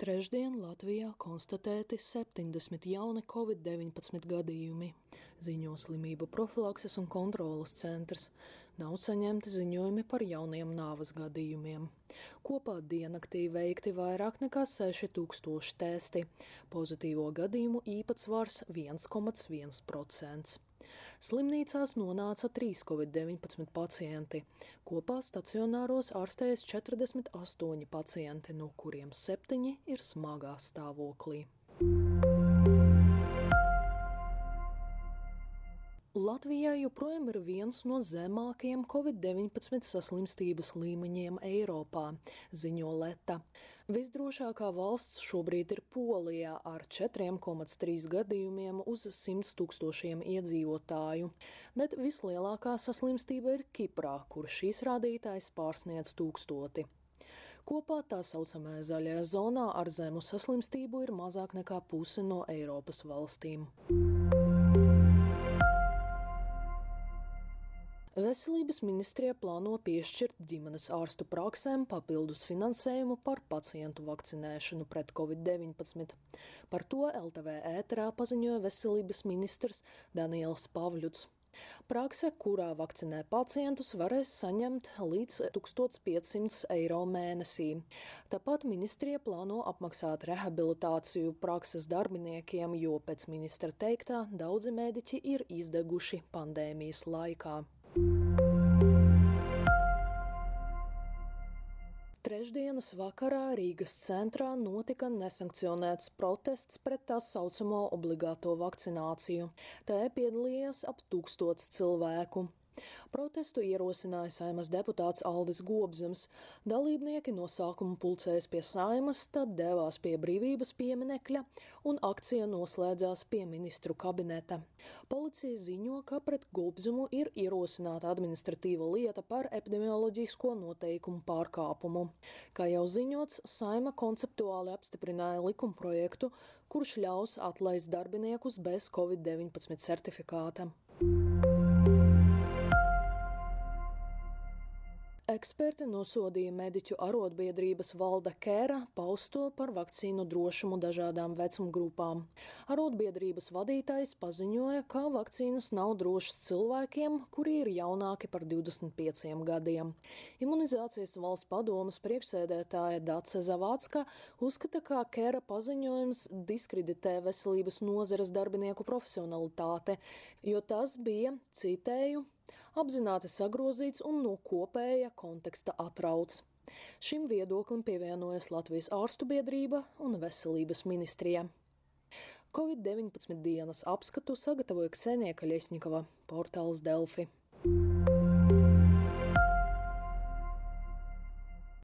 Trešdien Latvijā konstatēti 70 jauni covid-19 gadījumi, ziņo slimību profilakses un kontrolas centrs. Nav saņemti ziņojumi par jauniem nāves gadījumiem. Kopā diennaktī veikti vairāk nekā 6000 testi. Pozitīvo gadījumu īpatsvars 1,1%. Slimnīcās nonāca trīs covid-19 pacienti. Kopā stacionāros ārstējas 48 pacienti, no kuriem septiņi ir smagā stāvoklī. Latvijā joprojām ir viens no zemākajiem covid-19 saslimstības līmeņiem Eiropā, ziņo Leta. Visdrošākā valsts šobrīd ir Polijā ar 4,3 gadījumiem uz 100 tūkstošiem iedzīvotāju, bet vislielākā saslimstība ir Kiprā, kur šīs rādītājs pārsniedz tūkstoti. Kopā tā saucamajā zaļajā zonā ar zemu saslimstību ir mazāk nekā puse no Eiropas valstīm. Veselības ministrija plāno piešķirt ģimenes ārstu praksēm papildus finansējumu par pacientu vakcinēšanu pret covid-19. Par to LTV ēterā paziņoja veselības ministrs Daniels Pavļuts. Prakse, kurā vakcinē pacientus, varēs saņemt līdz 1500 eiro mēnesī. Tāpat ministrija plāno apmaksāt rehabilitāciju prakses darbiniekiem, jo pēc ministra teiktā daudzi mediķi ir izdeguši pandēmijas laikā. Trešdienas vakarā Rīgas centrā notika nesankcionēts protests pret tā saucamo obligāto vakcināciju. Tajā piedalījās ap tūkstots cilvēku. Protestu ierosināja saimas deputāts Aldis Gobzems. Dalībnieki no sākuma pulcējas pie saimas, tad devās pie brīvības pieminekļa un akcija noslēdzās pie ministru kabineta. Policija ziņo, ka pret Gobzemu ir ierosināta administratīva lieta par epidemioloģisko noteikumu pārkāpumu. Kā jau ziņots, saima konceptuāli apstiprināja likumprojektu, kurš ļaus atlaist darbiniekus bez Covid-19 certifikāta. Eksperti nosodīja mediķu arotbiedrības valda Kēra pausto par vakcīnu drošumu dažādām vecumgrupām. Arotbiedrības vadītājs paziņoja, ka vakcīnas nav drošas cilvēkiem, kuri ir jaunāki par 25 gadiem. Imunizācijas valsts padomas priekšsēdētāja Dace Zavācka uzskata, ka Kēra paziņojums diskreditē veselības nozares darbinieku profesionalitāte, jo tas bija, citēju, apzināti sagrozīts un no kopēja konteksta atrauts. Šim viedoklim pievienojas Latvijas ārstu biedrība un veselības ministrija. Covid-19 dienas apskatu sagatavoja Ksenija Kaļiesņikava, portāls Delfi.